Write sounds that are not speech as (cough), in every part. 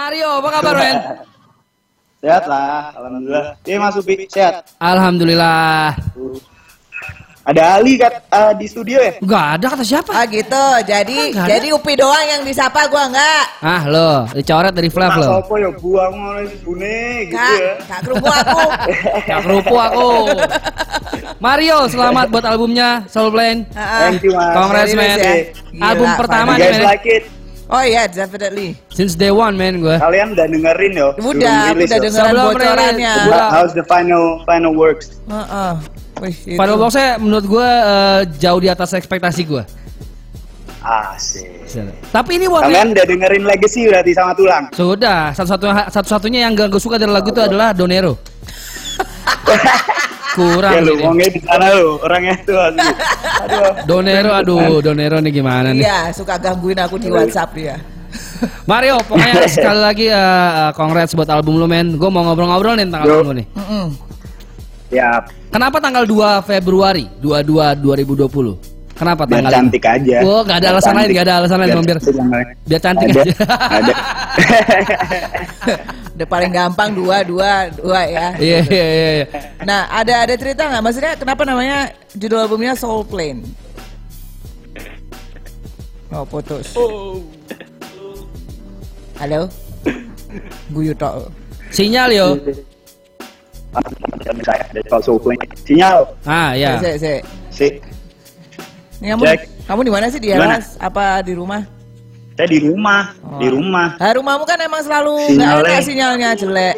Mario, apa kabar men? Sehat lah, alhamdulillah. Iya Mas Upi, sehat. Alhamdulillah. Ada Ali kat uh, di studio ya? Gak ada kata siapa? Ah gitu. Jadi Enggak ada. jadi Upi doang yang disapa gua enggak. Ah lo, dicoret dari Flav Mas lo. apa ya buang ngono si bune gitu Kak, ya. kak kerungu aku. (laughs) Gak kerupu aku. Mario, selamat buat albumnya Soul Plane. Ah, ah. Thank you Mas. Congrats man. ya? Album Gila, pertama nih guys like it? Oh iya, definitely. Since day one men gue. Kalian udah dengerin yo? Udah, udah yo? dengeran Sebelum bocorannya. rilis. How's the final final works? Heeh. Wih, itu. Pada boxnya menurut gue eh, jauh di atas ekspektasi gue. Asik. Tapi ini one Kalian udah dengerin Legacy berarti sama Tulang? Sudah, satu-satunya satu-satunya yang gak gue suka dari lagu itu adalah Donero. (laughs) Kurang. Ya lu ini. ngomongnya di sana lu, orangnya tuh asli. Aduh. Donero, aduh, Donero nih gimana nih? Iya, suka gangguin aku di WhatsApp dia. Mario, pokoknya (laughs) sekali lagi eh, eh, congrats buat album lu men. Gue mau ngobrol-ngobrol nih tentang Yo. album lu nih. Mm-mm. Ya, Kenapa tanggal 2 Februari 22 2020? Kenapa biar tanggal cantik aja. Oh, nggak ada Biar alasan lain, nggak ada alasan lain, biar- lain. biar cantik ada, aja. Ada. (laughs) Udah paling gampang dua dua dua ya. Iya iya iya. iya. Nah, ada ada cerita nggak? Maksudnya kenapa namanya judul albumnya Soul Plane? Oh, putus. Halo? Guyu tok. Sinyal yo. Soulplay. Sinyal. Ah ya. Sik, sik. Si, Ini kamu, Cek. kamu di mana sih di? Elas? Apa di rumah? saya di rumah, Oh. di rumah. Nah, rumahmu kan emang selalu nggak enak sinyalnya jelek.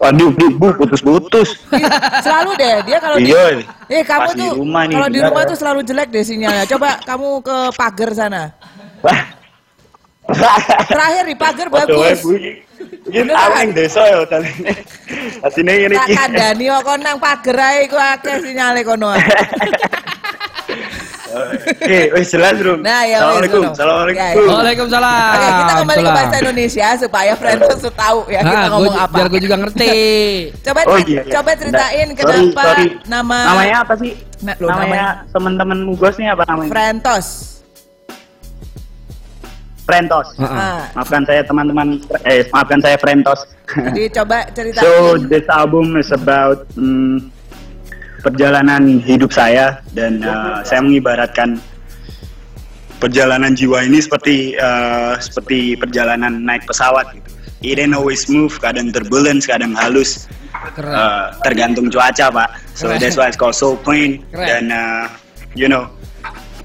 Waduh, bu, bu, putus-putus. (laughs) Ih, selalu deh dia kalau di Iya. Eh kamu Pas tuh kalau di rumah tuh selalu jelek deh sinyalnya. Coba kamu ke pagar sana. Terakhir di pagar bagus. Bu. Ini Beneran. aweng desa ya tadi. Asine ngene Tak iki. kandani kok nang pagar ae ku akeh sinyale kono. Oke, wis jelas, Rum. Nah, ya Assalamualaikum. Assalamualaikum. Ya, ya. Waalaikumsalam. Oke, kita kembali ke bahasa Indonesia supaya Frentos tuh tahu ya kita ngomong apa. Biar gue juga ngerti. (laughs) Coba Oh iya. iya. coba ceritain Sorry, kenapa sorry. nama Namanya apa sih? Nah, namanya namanya- teman-teman Mugos nih apa namanya? Frentos. Frentos. Heeh. Ah, Maafkan saya teman-teman eh maafkan saya Frentos. jadi (laughs) coba ceritain. so this album is about mm, perjalanan hidup saya dan uh, saya mengibaratkan perjalanan jiwa ini seperti uh, seperti perjalanan naik pesawat gitu. It ain't always smooth, kadang turbulence, kadang halus. Keren. Uh, tergantung cuaca pak. So Keren. that's why it's called Soul Plane. Keren. Dan uh, you know,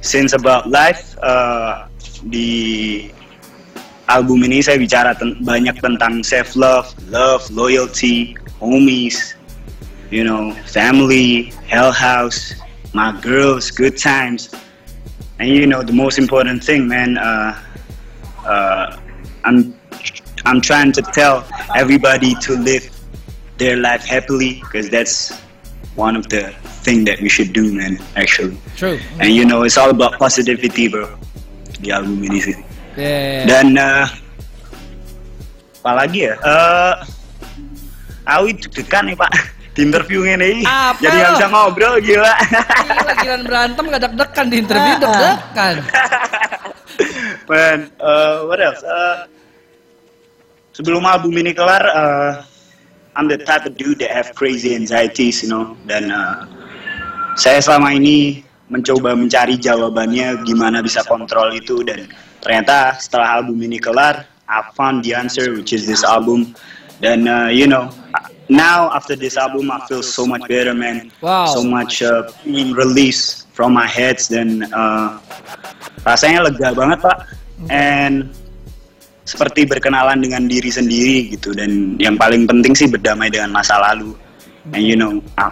since about life uh, di album ini saya bicara ten- banyak tentang self love, love, loyalty, homies, you know, family, hell house, my girls, good times, and you know the most important thing, man. Uh, uh, I'm I'm trying to tell everybody to live their life happily because that's one of the thing that we should do, man. Actually, True. and you know it's all about positivity, bro. Di album ini sih. Yeah. Dan uh, apalagi ya? Eh Awi deg-degan nih Pak di interview ini. Apa Jadi nggak bisa ngobrol gila. Gila, giliran berantem gak deg-degan di interview (laughs) deg-degan. Man, uh, what else? Uh, sebelum album ini kelar, uh, I'm the type of dude that have crazy anxieties, you know. Dan uh, saya selama ini mencoba mencari jawabannya gimana bisa kontrol itu dan ternyata setelah album ini kelar, I found the answer which is this album. Dan uh, you know, now after this album I feel so much better, man. Wow. So much uh, in release from my heads dan uh, rasanya lega banget pak and seperti berkenalan dengan diri sendiri gitu dan yang paling penting sih berdamai dengan masa lalu and you know I,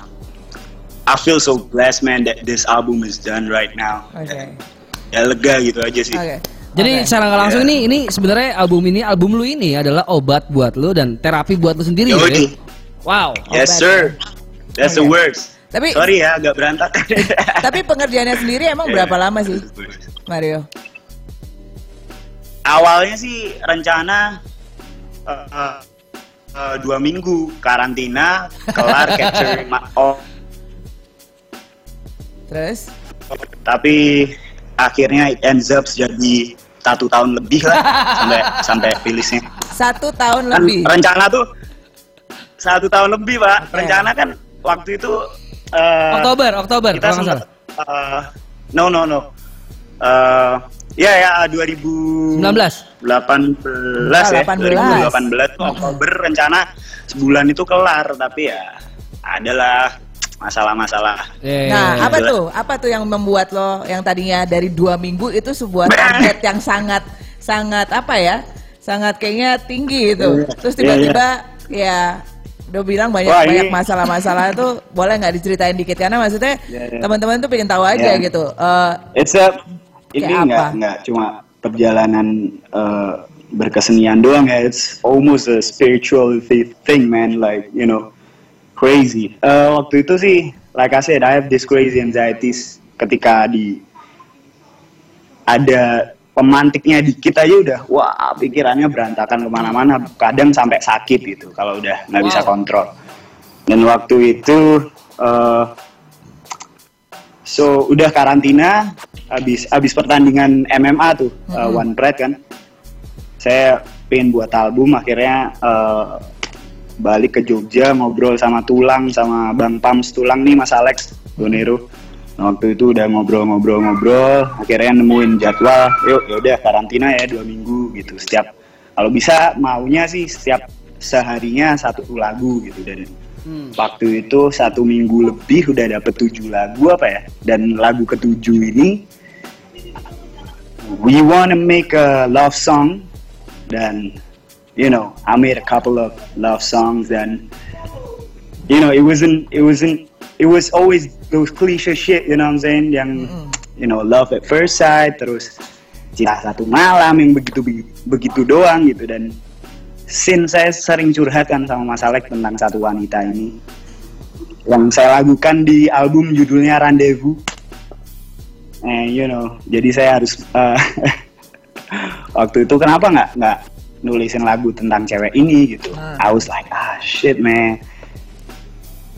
I feel so blessed man that this album is done right now Oke. ya lega gitu aja sih Oke. Jadi Oke. secara nggak langsung ini ini sebenarnya album ini album lu ini adalah obat buat lu dan terapi buat lu sendiri. Yoi. ya? Wow. yes Obat. sir that's the Oke. words Tapi sorry ya agak berantakan (laughs) tapi pengerjaannya sendiri emang berapa lama sih, Mario? awalnya sih rencana uh, uh, uh, dua minggu karantina kelar (laughs) capture oh Terus? tapi akhirnya it ends up jadi satu tahun lebih lah (laughs) sampai sampai rilisnya. Satu tahun Kan lebih. rencana tuh satu tahun lebih pak. Oke. Rencana kan waktu itu eh, Oktober, Oktober kita salah. eh, no no no. Eh, ya ya 2000 19. 18 ya 18. 2018 Oktober rencana sebulan itu kelar tapi ya adalah masalah-masalah Eh, Nah, apa tuh? Apa tuh yang membuat lo yang tadinya dari dua minggu itu sebuah target yang sangat sangat apa ya? Sangat kayaknya tinggi itu. Iya. Terus tiba-tiba ya udah bilang banyak Wah, banyak masalah-masalah itu (laughs) boleh nggak diceritain dikit karena maksudnya Iya, iya. teman-teman tuh pengen tahu aja Iya. gitu. Eh, It's a ini nggak nggak cuma perjalanan eh, berkesenian doang ya. It's almost a spiritual thi- thing, man. Like you know, crazy. Eh, waktu itu sih, like I said, I have this crazy anxieties ketika di ada pemantiknya dikit aja udah wah pikirannya berantakan ke mana-mana kadang sampai sakit gitu kalau udah nggak bisa Wow. kontrol dan waktu itu eh, So udah karantina, habis habis pertandingan MMA tuh uh, One Pride kan, saya pengen buat album akhirnya uh, balik ke Jogja ngobrol sama Tulang sama Bang Pams Tulang nih Mas Alex Donero. Nah, waktu itu udah ngobrol-ngobrol-ngobrol, akhirnya nemuin jadwal, yuk yaudah karantina ya dua minggu gitu. Setiap kalau bisa maunya sih setiap seharinya satu lagu gitu dan Hmm. waktu itu satu minggu lebih udah dapet tujuh lagu apa ya dan lagu ketujuh ini we wanna make a love song dan you know I made a couple of love songs and you know it wasn't it wasn't it was always those cliche shit you know what I'm saying? Yang you know love at first sight terus cinta satu malam yang begitu begitu doang gitu. Dan since saya sering curhat kan sama Mas Alek tentang satu wanita ini yang saya lakukan di album judulnya Rendezvous. Eh you know jadi saya harus eh, (laughs) waktu itu kenapa nggak nggak nulisin lagu tentang cewek ini gitu Hmm. I was like ah shit man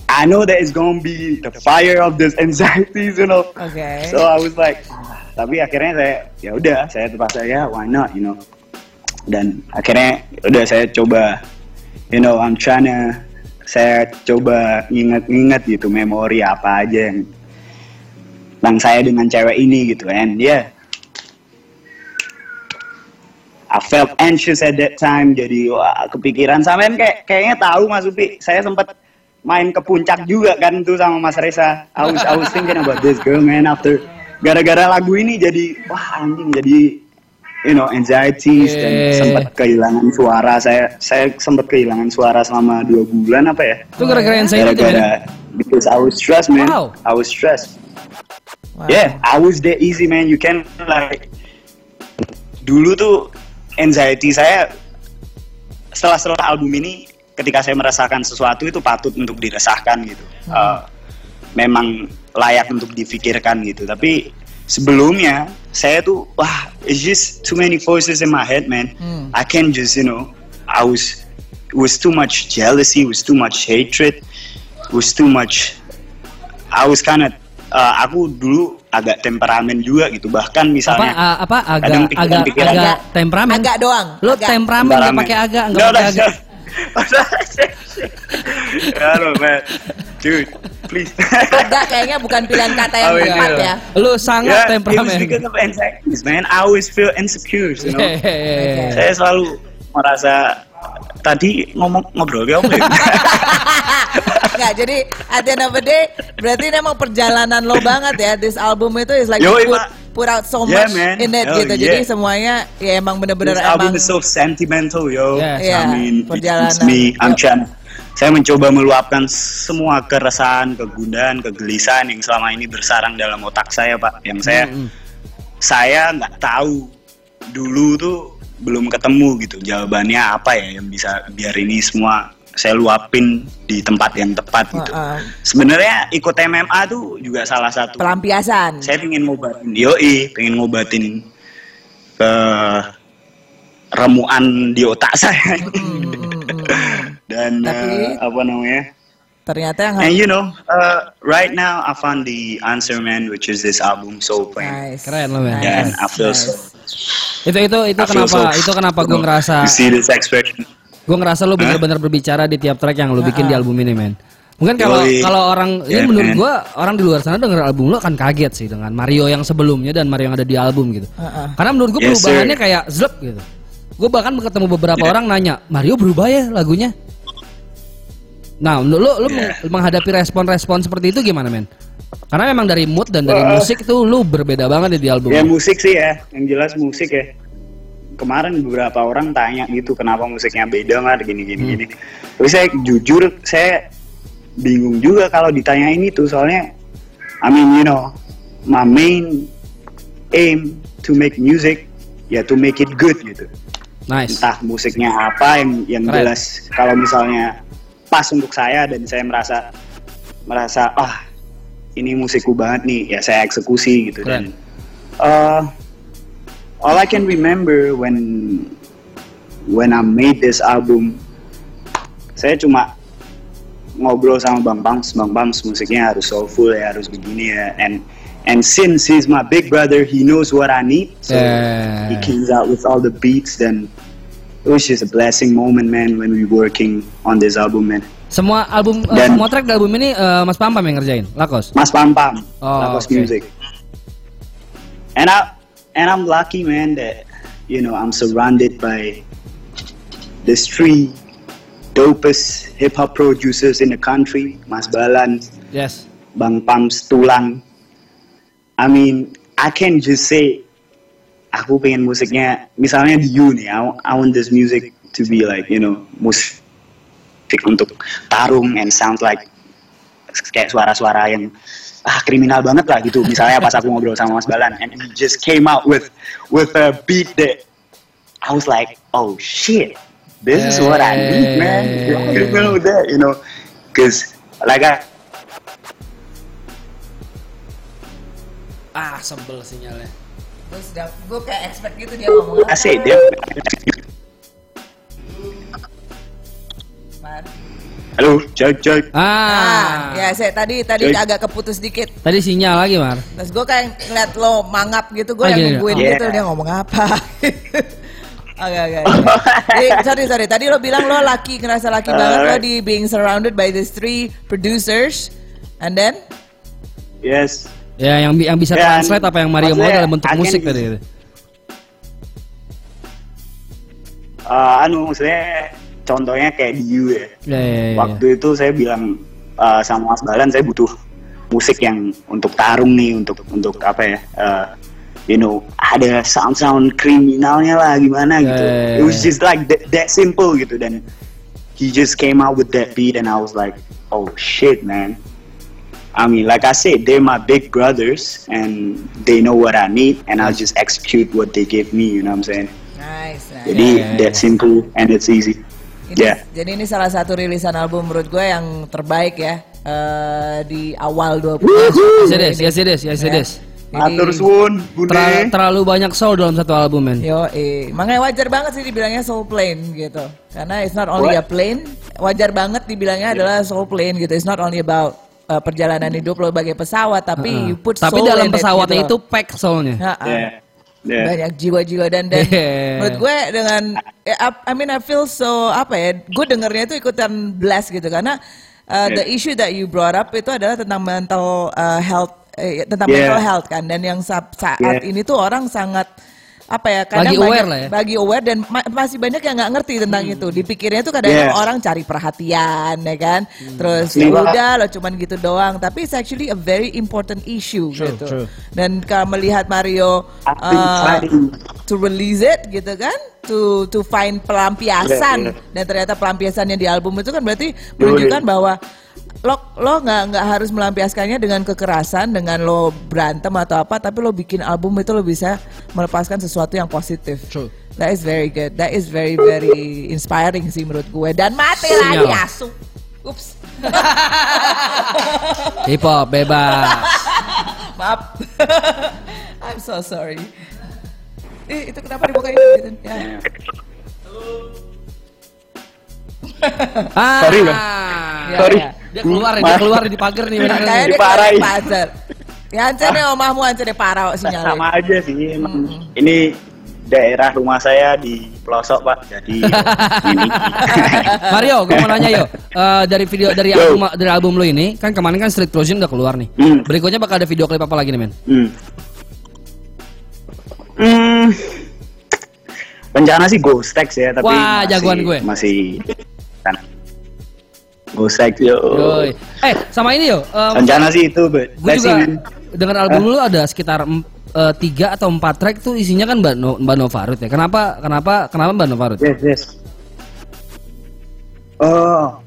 I know that it's gonna be the fire of this anxieties you know Oke. So I was like, "Ah." tapi akhirnya saya ya udah saya terpaksa ya why not you know. Dan akhirnya udah saya coba you know I'm trying to saya coba nginget-nginget gitu memori apa aja yang tentang saya dengan cewek ini gitu and yeah I felt anxious at that time jadi wah kepikiran sampean kayak kayaknya tahu Mas Upi saya sempat main ke puncak juga kan tuh sama Mas Reza I was I was thinking about this girl man after gara-gara lagu ini jadi wah anjing jadi you know anxieties dan Yeah. sempat kehilangan suara saya saya sempat kehilangan suara selama dua bulan apa ya Itu gara-gara anxiety gara-gara because I was stressed man Wow. I was stressed Wow. Yeah, I was that easy man. You can like dulu tuh anxiety saya setelah setelah album ini ketika saya merasakan sesuatu itu patut untuk diresahkan gitu. Uh, memang layak untuk difikirkan gitu. Tapi sebelumnya saya tuh wah it's just too many voices in my head man. Hmm. I can just you know I was was too much jealousy, was too much hatred, was too much I was kind of uh, aku dulu agak temperamen juga gitu bahkan Apa misalnya a- apa agak kadang agak pikiran-pikiran agak Agak- temperamen. agak doang, Lu agak. temperamen nggak Temperamen. pakai agak, nggak pakai agak. Halo man dude please Agak kayaknya bukan pilihan kata yang Oh, iya. tepat ya. Lu sangat Yeah, it was temperamen. because of anxieties man I always feel insecure you know Hehehe. saya selalu merasa tadi ngomong ngobrol ya Om? (laughs) Nggak, jadi at the end of the day, berarti ini emang perjalanan lo banget ya. This album itu is like you Yoi, put, put out so Yeah, much man. in it Hell gitu. yeah. Jadi semuanya ya emang bener-bener This album emang is so sentimental, yo. Yes. Iya, I mean, it's perjalanan. me. I'm trying. Saya mencoba meluapkan semua keresahan, kegundahan, kegelisahan yang selama ini bersarang dalam otak saya, Pak. Yang saya, Mm-mm. saya nggak tahu dulu tuh belum ketemu gitu jawabannya apa ya yang bisa biar ini semua saya luapin di tempat yang tepat gitu. Uh-uh. Sebenarnya ikut MMA tuh juga salah satu pelampiasan. saya pengen ngobatin yoi pengen ngobatin ke remuan di otak (laughs) saya Hmm, dan Tapi- eh, apa namanya Ternyata yang And you know, uh, right now I found the answer, man, which is this album Soul Plane. nice. Keren lo, men. Yeah, and I feel nice. so. Itu itu itu I kenapa so- itu kenapa gue ngerasa You see this expression? Gue ngerasa lu bener-bener berbicara di tiap track yang lu bikin di album ini men. Mungkin kalau kalau orang ini Yeah, menurut man. gua orang di luar sana denger album lu akan kaget sih dengan Mario yang sebelumnya dan Mario yang ada di album gitu. Uh-uh. Karena menurut gua Yes, perubahannya sir. kayak zlep gitu. Gue bahkan ketemu beberapa Yeah. orang nanya Mario berubah ya lagunya. Nah, lu lu, lu Yeah. meng- menghadapi respon-respon seperti itu gimana men? Karena memang dari mood dan dari Wah. musik tuh lu berbeda banget di album. Ya musik sih ya, yang jelas musik ya. Kemarin beberapa orang tanya gitu kenapa musiknya beda nggak gini gini Hmm. gini. Tapi saya jujur saya bingung juga kalau ditanyain itu soalnya I mean you know my main aim to make music ya to make it good gitu. Nice. Entah musiknya apa yang yang Keren. jelas kalau misalnya pas untuk saya dan saya merasa merasa ah ini musikku banget nih ya saya eksekusi gitu Keren. dan uh, all I can remember when when I made this album saya cuma ngobrol sama Bang Bams Bang Bams musiknya harus soulful ya harus begini ya and and since he's my big brother he knows what I need so Yeah. he came out with all the beats then it was just a blessing moment man when we working on this album man Semua album eh, Dan- semua track di album ini eh, Mas Pam Pam yang ngerjain, Lakos. Mas Pam Pam, Oh, Lakos okay. Music. And I and I'm lucky, man, that you know I'm surrounded by these three dopest hip hop producers in the country, Mas Balan, Yes. Bang Pams Tulang. I mean, I can just say aku pengen musiknya, misalnya di You nih, I, I want this music to be like, you know, musik untuk tarung and sound like kayak suara-suara yang ah kriminal banget lah gitu. Misalnya pas aku ngobrol sama Mas Balan and he just came out with with a beat that I was like oh shit. This is what I need man. You know that you know? Cause like I Ah, sebel sinyalnya. Gue kayak expect gitu dia ngomong. I say that halo cek cek Ah, Ah. ya saya tadi tadi Coy. agak keputus dikit. Tadi sinyal lagi, Mar. Terus gue kayak ngeliat lo mangap gitu, gue Oh, yang nungguin oh. gitu Yeah. dia ngomong apa. (laughs) Oke oke. oke. (laughs) Jadi, sorry sorry. Tadi lo bilang lo laki ngerasa laki banget lo di being surrounded by these three producers, and then yes Ya, yang yang bisa Dan translate apa yang Mario mau dalam bentuk musik tadi. uh, anu maksudnya contohnya kayak di You ya Ya, ya, ya, ya. waktu itu saya bilang uh, sama Mas Balan saya butuh musik yang untuk tarung nih untuk untuk apa ya uh, you know ada sound sound kriminalnya lah gimana gitu Yeah. it was just like that, that simple gitu dan he just came out with that beat and I was like oh shit man I mean like I said they're my big brothers and they know what I need and I'll just execute what they give me you know what I'm saying nice. nice. jadi Yeah, yeah, that simple and it's easy Ini- yeah Jadi ini salah satu rilisan album menurut gue yang terbaik ya eh, di awal 20 Yes it is, yes it is, yes it Ya. suwun, Bune. Terlalu, banyak soul dalam satu album, men. Yo, eh. makanya wajar banget sih dibilangnya soul plane gitu. Karena it's not only a What? plane, wajar banget dibilangnya adalah soul plane gitu. It's not only about uh, perjalanan hidup lo bagai pesawat, tapi Heeh. you put Tapi soul dalam in it pesawatnya gitu. itu pack soulnya. Ha-ha. Yeah. Yeah. banyak jiwa-jiwa dan dan Yeah. menurut gue dengan eh, I mean I feel so apa ya gue dengernya itu ikutan blast gitu karena uh, the issue that you brought up itu adalah tentang mental uh, health eh, tentang Yeah. mental health kan dan yang sa- saat Yeah. ini tuh orang sangat apa ya kadang banyak, aware lah ya. bagi aware dan ma- masih banyak yang nggak ngerti tentang itu dipikirnya tuh kadang Yeah. orang cari perhatian ya kan Hmm. terus ya Iya. udah lo cuman gitu doang tapi it's actually a very important issue True, gitu true. dan kalau melihat Mario uh, to release it gitu kan to to find pelampiasan. Iya, iya. dan ternyata pelampiasannya di album itu kan berarti menunjukkan bahwa lo lo nggak nggak harus melampiaskannya dengan kekerasan dengan lo berantem atau apa tapi lo bikin album itu lo bisa melepaskan sesuatu yang positif. True. that is very good. That is very very inspiring sih menurut gue. Dan mati lagi asu. Ups. Hip hop bebas. (laughs) maaf. (laughs) I'm so sorry eh itu kenapa dibukain gitu ya ah, (laughs) Sorry, Bang. Ya, Sorry. ya. Dia keluar, dia keluar di pagar nih. dia Diparahin. keluar pagar. Ya ancen nih omahmu ancen deh parah kok sinyalnya. sama aja sih emang ini daerah rumah saya di pelosok pak jadi (laughs) ini Mario, gue mau nanya yo. (laughs) Eh, dari video dari Yo. album dari album lo ini, kan kemarin kan Street Closing udah keluar nih. Hmm. Berikutnya bakal ada video klip apa lagi nih, men? hmm. Hmm. rencana sih Ghost Text ya tapi Wah, masih, jagoan gue. masih kan Ghost Text yo Yoi. Eh, sama ini yo. eh, rencana sih itu gue juga man. dengan album lu ada sekitar eh, tiga atau empat track tuh isinya kan Mbak, no, Mbak Novarut ya. Kenapa kenapa kenapa Mbak Novarut? Yes, yes. Oh.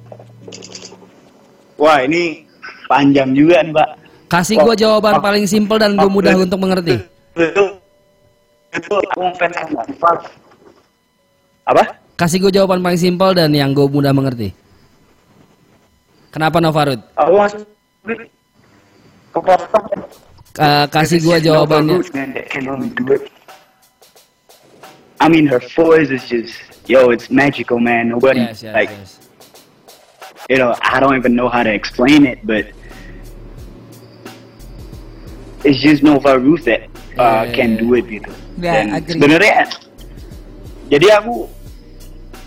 Wah, ini panjang juga nih, Pak. Kasih gue jawaban paling simpel dan gue mudah untuk mengerti. Itu Pak. Apa? Kasih gue jawaban paling simpel dan yang gue mudah mengerti. Kenapa Novarut? Aku masuk kepotong. Eh, kasih gue jawabannya. I mean, her voice is just, yo, it's magical, man. Nobody, Yes, yes, like, yes. you know, I don't even know how to explain it, but it's just Nova Ruth that uh, Yeah, can yeah, do it gitu. Dan sebenarnya, jadi aku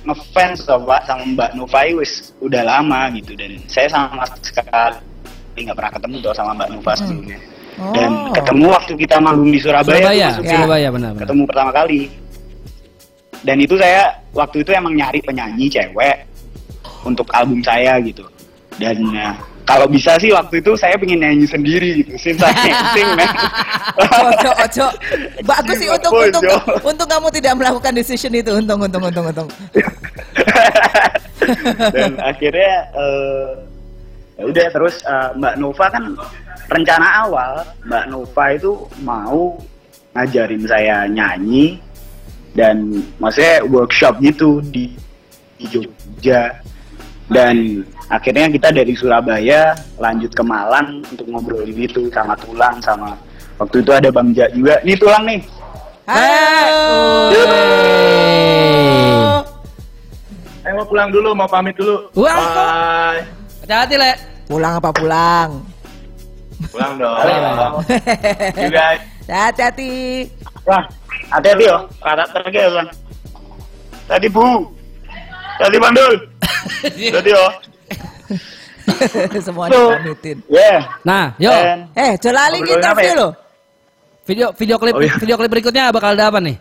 ngefans sama, sama Mbak Nova wis udah lama gitu dan saya sama sekali nggak pernah ketemu tuh sama Mbak Nova sebelumnya. Dan Oh. ketemu waktu kita manggung di Surabaya, tuh Surabaya, maksudnya Surabaya benar benar. ketemu pertama kali. Dan itu saya waktu itu emang nyari penyanyi cewek untuk album saya gitu. Dan ya, kalau bisa sih waktu itu saya pengen nyanyi sendiri gitu. Since I can't sing, (laughs) man. Ojo, ojo. (laughs) Bagus sih untuk Ojo. untuk untuk kamu tidak melakukan decision itu. Untung, untung, untung, untung. (laughs) Dan akhirnya ya udah terus eh, Mbak Nova kan rencana awal Mbak Nova itu mau ngajarin saya nyanyi dan maksudnya workshop gitu di, di Jogja dan akhirnya kita dari Surabaya lanjut ke Malang untuk ngobrolin itu sama Tulang sama waktu itu ada Bang Ja juga nih Tulang nih Hey. Saya mau pulang dulu, mau pamit dulu. Wah, Bye. Hati-hati, Le. Pulang apa pulang? Pulang dong. You guys. Hati-hati. Wah, hati-hati yo, karakternya ya bang. Tadi bu, tadi bandul, tadi (laughs) yo. (laughs) Semua dipamitin. Yeah. Nah, yo. And Eh, Ngobrolin kita apa ya? loh. Video video klip Oh, iya. video klip berikutnya bakal ada apa nih?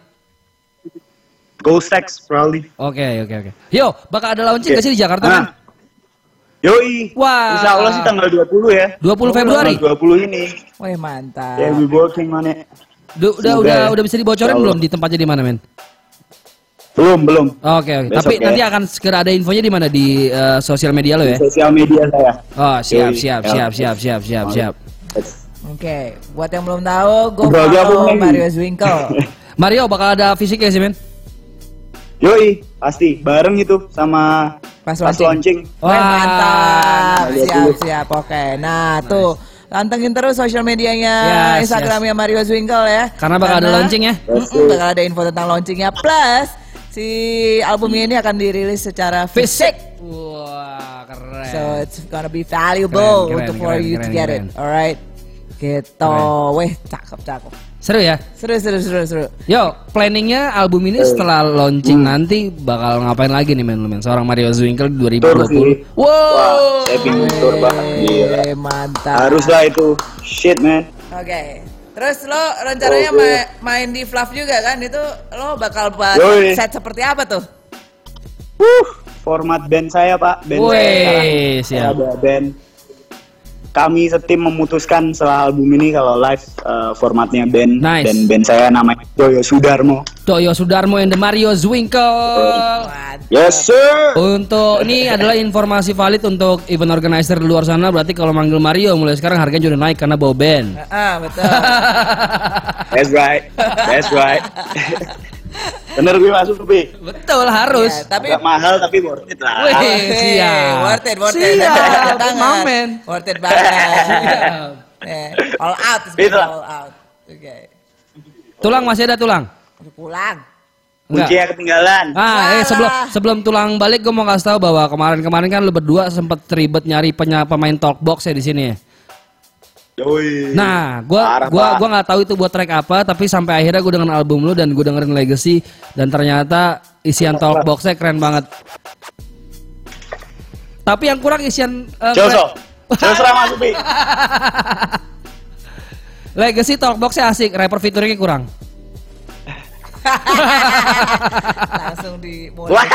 Ghost Sex probably. Oke, oke, oke. Yo, bakal ada launching gak sih di Jakarta, Nah. kan? Yoi. Wah. Insya Allah sih tanggal 20 ya. 20 Februari. Tanggal 20 ini. Wih, mantap. Yeah, we working on it. Du- udah Semoga udah ya. udah bisa dibocorin belum di tempatnya di mana, men? Belum, belum. Oke, oke. Besok Tapi ya. nanti akan segera ada infonya di mana di eh, sosial media lo Di ya. sosial media saya. Oh, siap, siap, siap, siap, siap, siap, siap. Oke, buat yang belum tahu, dia follow? Mario Zwinkle. (laughs) Mario bakal ada fisik ya sih, men? Yoi, pasti bareng itu sama Pas pas launching. Wah, mantap. Lihat Siap, dulu. siap. Oke. Nah, tuh. Pantengin terus sosial medianya, Yes, Instagramnya Mario Zwinkle ya. Karena bakal ada launching ya. Mm-mm, bakal ada info tentang launchingnya. Plus, si albumnya ini akan dirilis secara fisik. Wah, keren. So it's gonna be valuable Keren, keren, untuk for keren, you to keren, get keren. it. Alright. Gitu. Keren. Weh, cakep, cakep. Seru ya? Seru, seru, seru, seru. Yo, planningnya album ini setelah launching nanti bakal ngapain lagi nih men, men? Seorang Mario sih. 2020. Wow. Wah, saya tour banget. Gila. Eh, mantap. Harus lah itu. Shit, man. Oke. Terus lo rencananya Oke. ma- main di Fluff juga kan? Itu lo bakal buat Yoi. set seperti apa tuh? Wuh, format band saya pak. Band Wih, saya sekarang. siap. Ada band. Kami setim memutuskan setelah album ini kalau live eh, formatnya band Nice. dan band saya namanya Joyo Sudarmo. Toyo Sudarmo and the Mario Zwinkle. Yes sir. Untuk ini adalah informasi valid untuk event organizer di luar sana. Berarti kalau manggil Mario mulai sekarang harganya udah naik karena bawa band. Ah, betul. (laughs) That's right. That's right. (laughs) Bener gue masuk Bi. Betul harus. Ya, tapi Agak mahal tapi worth it lah. Wih, siap. worth it, worth it. Siap, mamen. Worth it banget. (laughs) Eh, all out, Itu all out. Oke. Tulang masih ada tulang. Pulang. Kuncinya ketinggalan. Ah, eh sebelum sebelum tulang balik gue mau kasih tahu bahwa kemarin-kemarin kan lu berdua sempet ribet nyari penya, pemain talkbox ya di sini ya. Yoi. Nah, gua Parah, gua gua nggak tahu itu buat track apa, tapi sampai akhirnya gue dengan album lu dan gue dengerin Legacy dan ternyata isian talkboxnya keren banget. Tapi yang kurang isian eh, Joso. Joso. (laughs) Legacy talkboxnya asik, rapper featuringnya kurang. (laughs) langsung di boleh. Wah.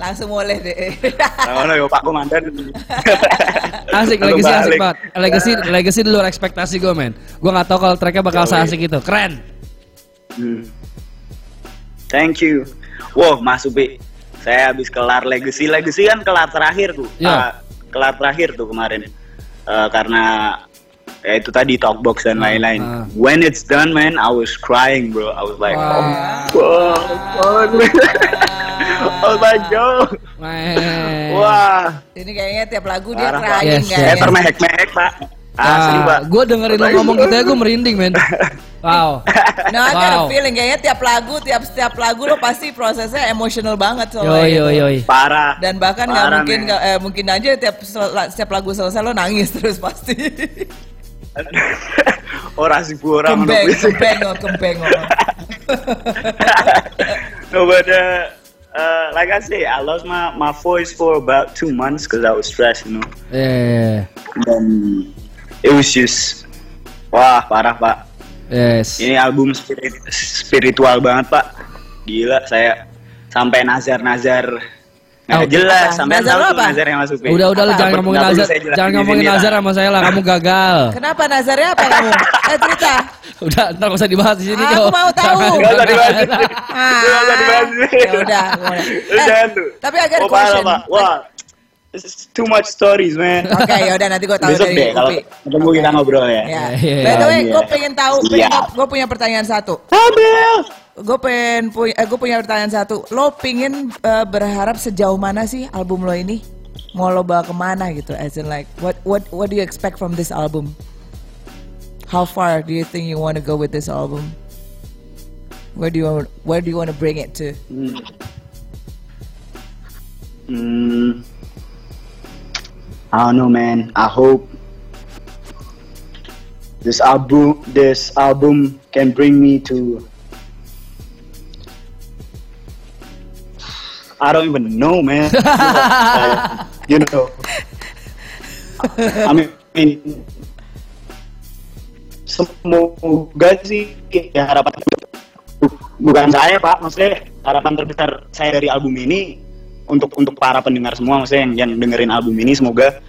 langsung boleh deh. Nah, yo Pak Komandan. Asik, Legacy asik banget. Legacy Legacy di luar ekspektasi gue men. Gue nggak tahu kalau tracknya bakal seasik itu. Keren. Hmm. Thank you. Wow, Mas Upi. Saya habis kelar legacy. Legacy kan kelar terakhir tuh. Ya. Ah, kelar terakhir tuh kemarin. Eh, karena ya itu tadi talkbox dan lain-lain. ah. When it's done, man, I was crying, bro. I was like, Wah. oh, (laughs) God, man. I was like, yo. Men. Wah. Ini kayaknya tiap lagu dia Parah, crying Yes, kan. yes. Saya termehek-mehek, Pak. Asli, Pak. gue dengerin lo ngomong gitu ya gue merinding men. (laughs) Wow. No, I got a Wow. feeling kayaknya tiap lagu, tiap setiap lagu lo pasti prosesnya emosional banget Yoi soalnya. gitu. yoi yoi. Parah. Dan bahkan nggak mungkin nggak- eh, mungkin aja tiap setiap lagu selesai lo nangis (laughs) terus pasti. (laughs) Orang sih orang kembeng, menurut gue. kembeng, oh, kembeng. oh. (laughs) no, but uh, uh, like I say, I lost my, my voice for about two months because I was stressed, you know. Eh, Dan it was just, wah parah pak. yes. Ini album spirit, spiritual banget pak. Gila, saya sampai nazar-nazar Oh, jelas. apa? Sampai Nazar tahu apa? nazar yang masuk. Udah udah lu jangan ngomongin nazar, jangan ngomongin nazar sama saya lah. Kamu gagal. (laughs) Kenapa nazarnya apa kamu? Eh cerita. (laughs) Udah ntar gak usah dibahas di sini Aku kok. mau tahu. Jangan, Nggak usah dibahas. jangan. (laughs) Nggak usah dibahas. Ya udah. Lu Eh, tapi I got a oh, question. pak. Wah, it's too much stories, man. Oke, ya udah nanti gue tahu Besok dari deh kalau ketemu kita ngobrol ya. Ya. Iya, By the way, iya. gue pengen tahu, Siap. gue punya pertanyaan satu. Abel. Gue pengen punya, eh, gue punya pertanyaan satu. Lo pingin eh, berharap sejauh mana sih album lo ini? Mau lo bawa ke mana gitu? As in like, what what what do you expect from this album? How far do you think you want to go with this album? Where do you want, where do you want to bring it to? Hmm. I don't know, man. I hope this album, this album, can bring me to. I don't even know, man. Uh, (laughs) you know. I mean, semoga sih ya harapan bukan saya pak maksudnya harapan terbesar saya dari album ini untuk untuk para pendengar semua maksudnya yang, yang dengerin album ini semoga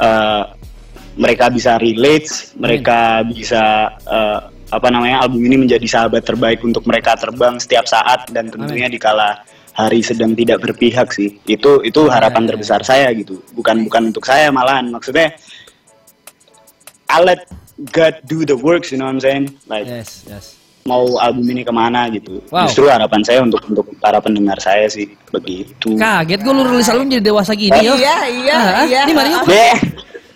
eh, mereka bisa relate mereka bisa eh, apa namanya album ini menjadi sahabat terbaik untuk mereka terbang setiap saat dan tentunya dikala hari sedang tidak berpihak sih itu itu harapan terbesar saya gitu bukan bukan untuk saya malahan maksudnya I let God do the works you know what I'm saying like Yes, yes. mau album ini ke mana gitu. Wow. Justru harapan saya untuk untuk para pendengar saya sih begitu. Kaget gue lu rilis album jadi dewasa gini yo. Iya, iya, Ah, iya. Ini Mario Deh.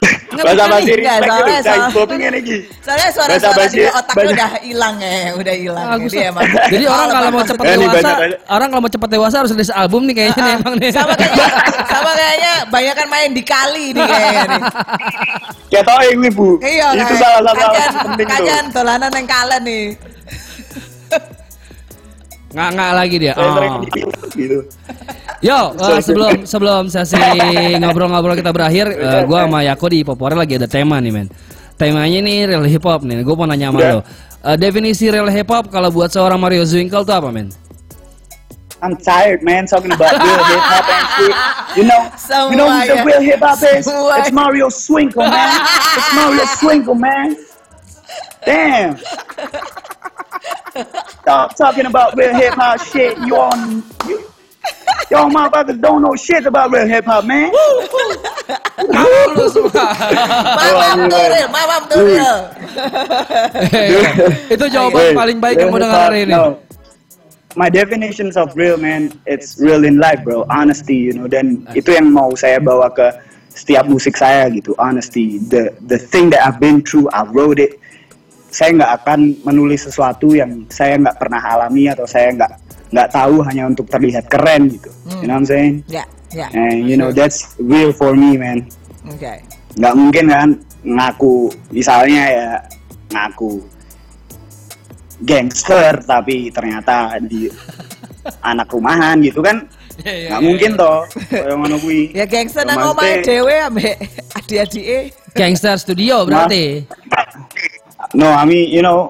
Nggak Bahasa bisa basi nih. Nggak, respect soalnya- soalnya- Popping ini Gi. Soalnya Bahasa suara-suara basi- otaknya udah hilang ya, udah hilang. Bagus Jadi lah. emang. Jadi orang kalau mau Eh, nih, dewasa, banyak- orang kalau mau cepet dewasa harus rilis album nih kayaknya nih emang nih. sama kayaknya, sama kayaknya banyak kan main di kali nih kayaknya nih. Kayak tau ini bu. Iya, itu salah satu penting tuh. kajian dolanan yang kalen nih. Nggak nggak lagi dia. Oh. gitu. Yo, eh, sebelum sebelum sesi ngobrol-ngobrol kita berakhir, eh, gua sama Yako di Popore lagi ada tema nih, men. Temanya nih real hip hop nih. Gue mau nanya sama Udah. lo. Eh, definisi real hip hop kalau buat seorang Mario Zwinkel tuh apa, men? I'm tired, man, talking about real hip hop and shit. You know, you know who the real hip hop is? It's Mario Swinkle, man. It's Mario Swinkle, man. Damn. Stop talking about real hip hop shit. You on you, y'all motherfuckers don't know shit about real hip hop, man. Lu semua. Tuh real. Itu jawaban Wait, paling baik yang real mau hip dengar hari ini. no. My definitions of real man, it's real in life, bro. Honesty, you know. Dan itu yang mau saya bawa ke setiap musik saya gitu. Honesty, the the thing that I've been through, I wrote it. Saya nggak akan menulis sesuatu yang saya nggak pernah alami atau saya nggak nggak tahu hanya untuk terlihat keren gitu. You know what I'm saying? Ya, ya. And you know that's real for me, man. Oke. Nggak mungkin kan ngaku misalnya ya ngaku gangster tapi ternyata di (laughs) anak rumahan gitu kan nggak mungkin toh kayak ngono kuwi (laughs) Ya gangster nang omahe dhewe ambek adik-adike. Gangster studio berarti. no I mean you know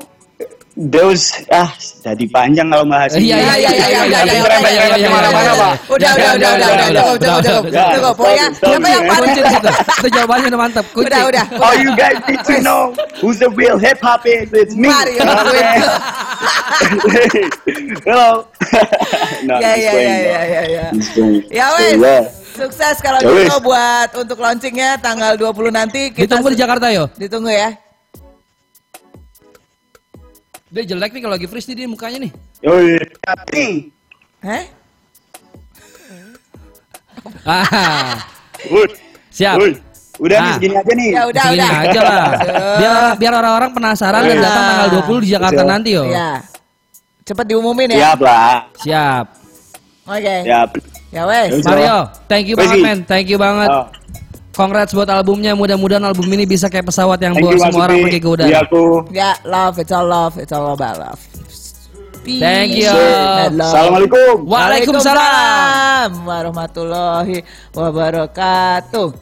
those ah jadi panjang kalau bahas ini. Iya, iya, iya, iya, iya, iya, iya, iya, iya, iya, iya, Ke mana-mana, iya, Pak. iya. Udah, udah, udah, udah, udah, udah. cukup. Pokoknya Stop, siapa yang stop, paling Kunci di situ. Itu jawabannya udah mantep. Kunci. Udah, udah. All you guys need to know who's the real hip hop is. It's me. Mario Okay? Quinto. Hello. no, Ya, just ya, playing, ya, bro. ya, ya, ya. Just playing. Ya So, wes, yeah. sukses kalau Ya gitu buat untuk launchingnya tanggal 20 nanti. Kita Ditunggu di Jakarta yo. Ditunggu ya. Dia jelek nih kalau lagi freeze nih dia mukanya nih. Yoi. Nih. Heh? Ah, Wood. siap. Wood. Udah nih Ah. segini aja nih. Ya udah, Segini udah. aja lah. Biar biar orang-orang penasaran dan Iya. datang tanggal 20 di Jakarta Siap. nanti yo. Ya. Cepat diumumin ya. Siap lah. Siap. Oke. Siap. Ya wes. Mario, thank you Wes, banget men. Thank you banget. Oh, Congrats buat albumnya. Mudah-mudahan album ini bisa kayak pesawat yang bawa Mas semua orang pergi ke udara. Iya aku. Ya, love, it's all love, it's all about love. Peace Thank you. Assalamualaikum. Waalaikumsalam. warahmatullahi wabarakatuh.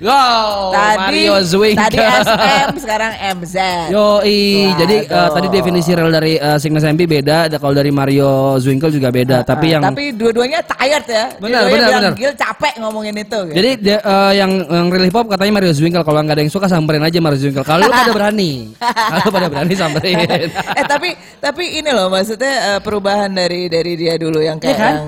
Wow, Tadi Mario Zwinkel. Tadi SM, sekarang MZ. Yo, jadi eh, Waduh. tadi definisi real dari uh, Signes MP beda, ada kalau dari Mario Zwinkel juga beda. tapi Ah, yang tapi dua-duanya tired ya. Benar, benar, benar. Gil capek ngomongin itu. gitu. jadi dia, eh, yang yang real hip hop katanya Mario Zwinkel kalau nggak ada yang suka samperin aja Mario Zwinkel. Kalau lu pada berani, (laughs) kalau pada berani samperin. (laughs) eh tapi tapi ini loh maksudnya eh, perubahan dari dari dia dulu yang kayak Iya kan? yang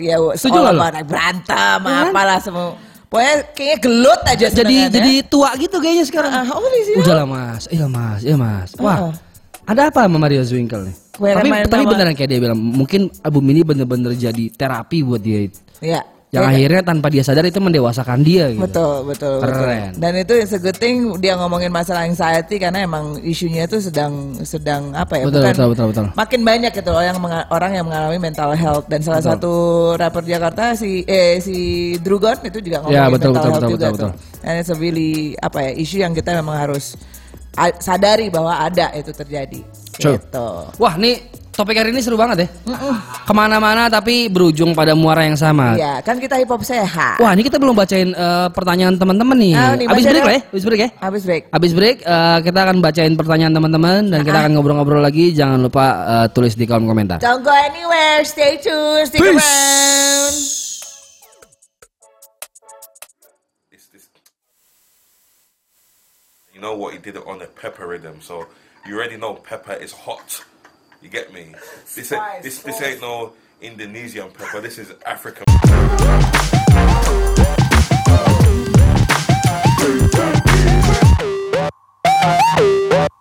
ya Setuju bareng, berantem Iya kan? apalah semua. Pokoknya kayaknya gelut aja jadi jadi tua gitu kayaknya sekarang. Ah, oh, sini. Udah lah mas, iya mas, iya mas. Wah, Ah. ada apa sama Mario Zwinkel nih? Where tapi tapi beneran kayak dia bilang, mungkin album ini bener-bener jadi terapi buat dia. Iya. Yang Iya. akhirnya tanpa dia sadar itu mendewasakan dia gitu. Betul, betul, betul. Keren. Dan itu yang segeting dia ngomongin masalah anxiety karena emang isunya itu sedang sedang apa ya? Betul, betul, betul, betul. Makin banyak gitu orang orang yang mengalami mental health dan salah Betul. satu rapper Jakarta si eh si Drugon itu juga ngomongin Ya, betul, mental betul, health betul, juga betul, tuh. And it's a really apa ya isu yang kita memang harus a- sadari bahwa ada itu terjadi. True. Gitu. Wah, nih topik hari ini seru banget ya. Ke mana-mana tapi berujung pada muara yang sama. Iya, kan kita hip hop sehat. Wah, ini kita belum bacain eh, pertanyaan teman-teman nih. Ah, nih, Abis break lah ya, abis break ya. Habis break. Abis break eh, kita akan bacain pertanyaan teman-teman dan kita akan ngobrol-ngobrol lagi. Jangan lupa eh, tulis di kolom komentar. Don't go anywhere, stay tuned, stick Peace. around. it's this. You know what? He did it on a pepper rhythm, so you already know pepper is hot. You get me? This ain't, this, this ain't no Indonesian pepper, this is African.